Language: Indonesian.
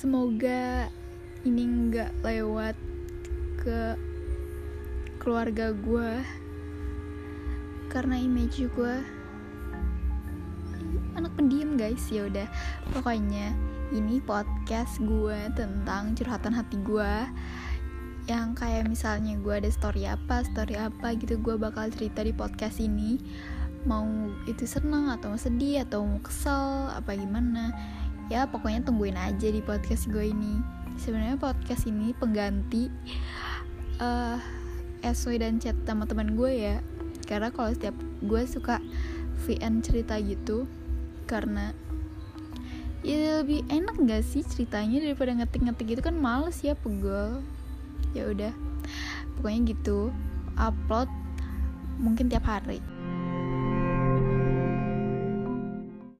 semoga ini nggak lewat ke keluarga gue karena image gue anak pendiam guys. Ya udah pokoknya ini podcast gue tentang curhatan hati gue yang kayak misalnya gue ada story apa story apa gitu gue bakal cerita di podcast ini. Mau itu senang atau sedih atau mau kesel apa gimana ya pokoknya tungguin aja di podcast gue ini. Sebenarnya podcast ini pengganti uh, eh, SW dan chat sama teman gue ya. Karena kalau setiap gue suka VN cerita gitu karena ya lebih enak gak sih ceritanya daripada ngetik-ngetik gitu? Kan males ya pegel. Ya udah pokoknya gitu. Upload mungkin tiap hari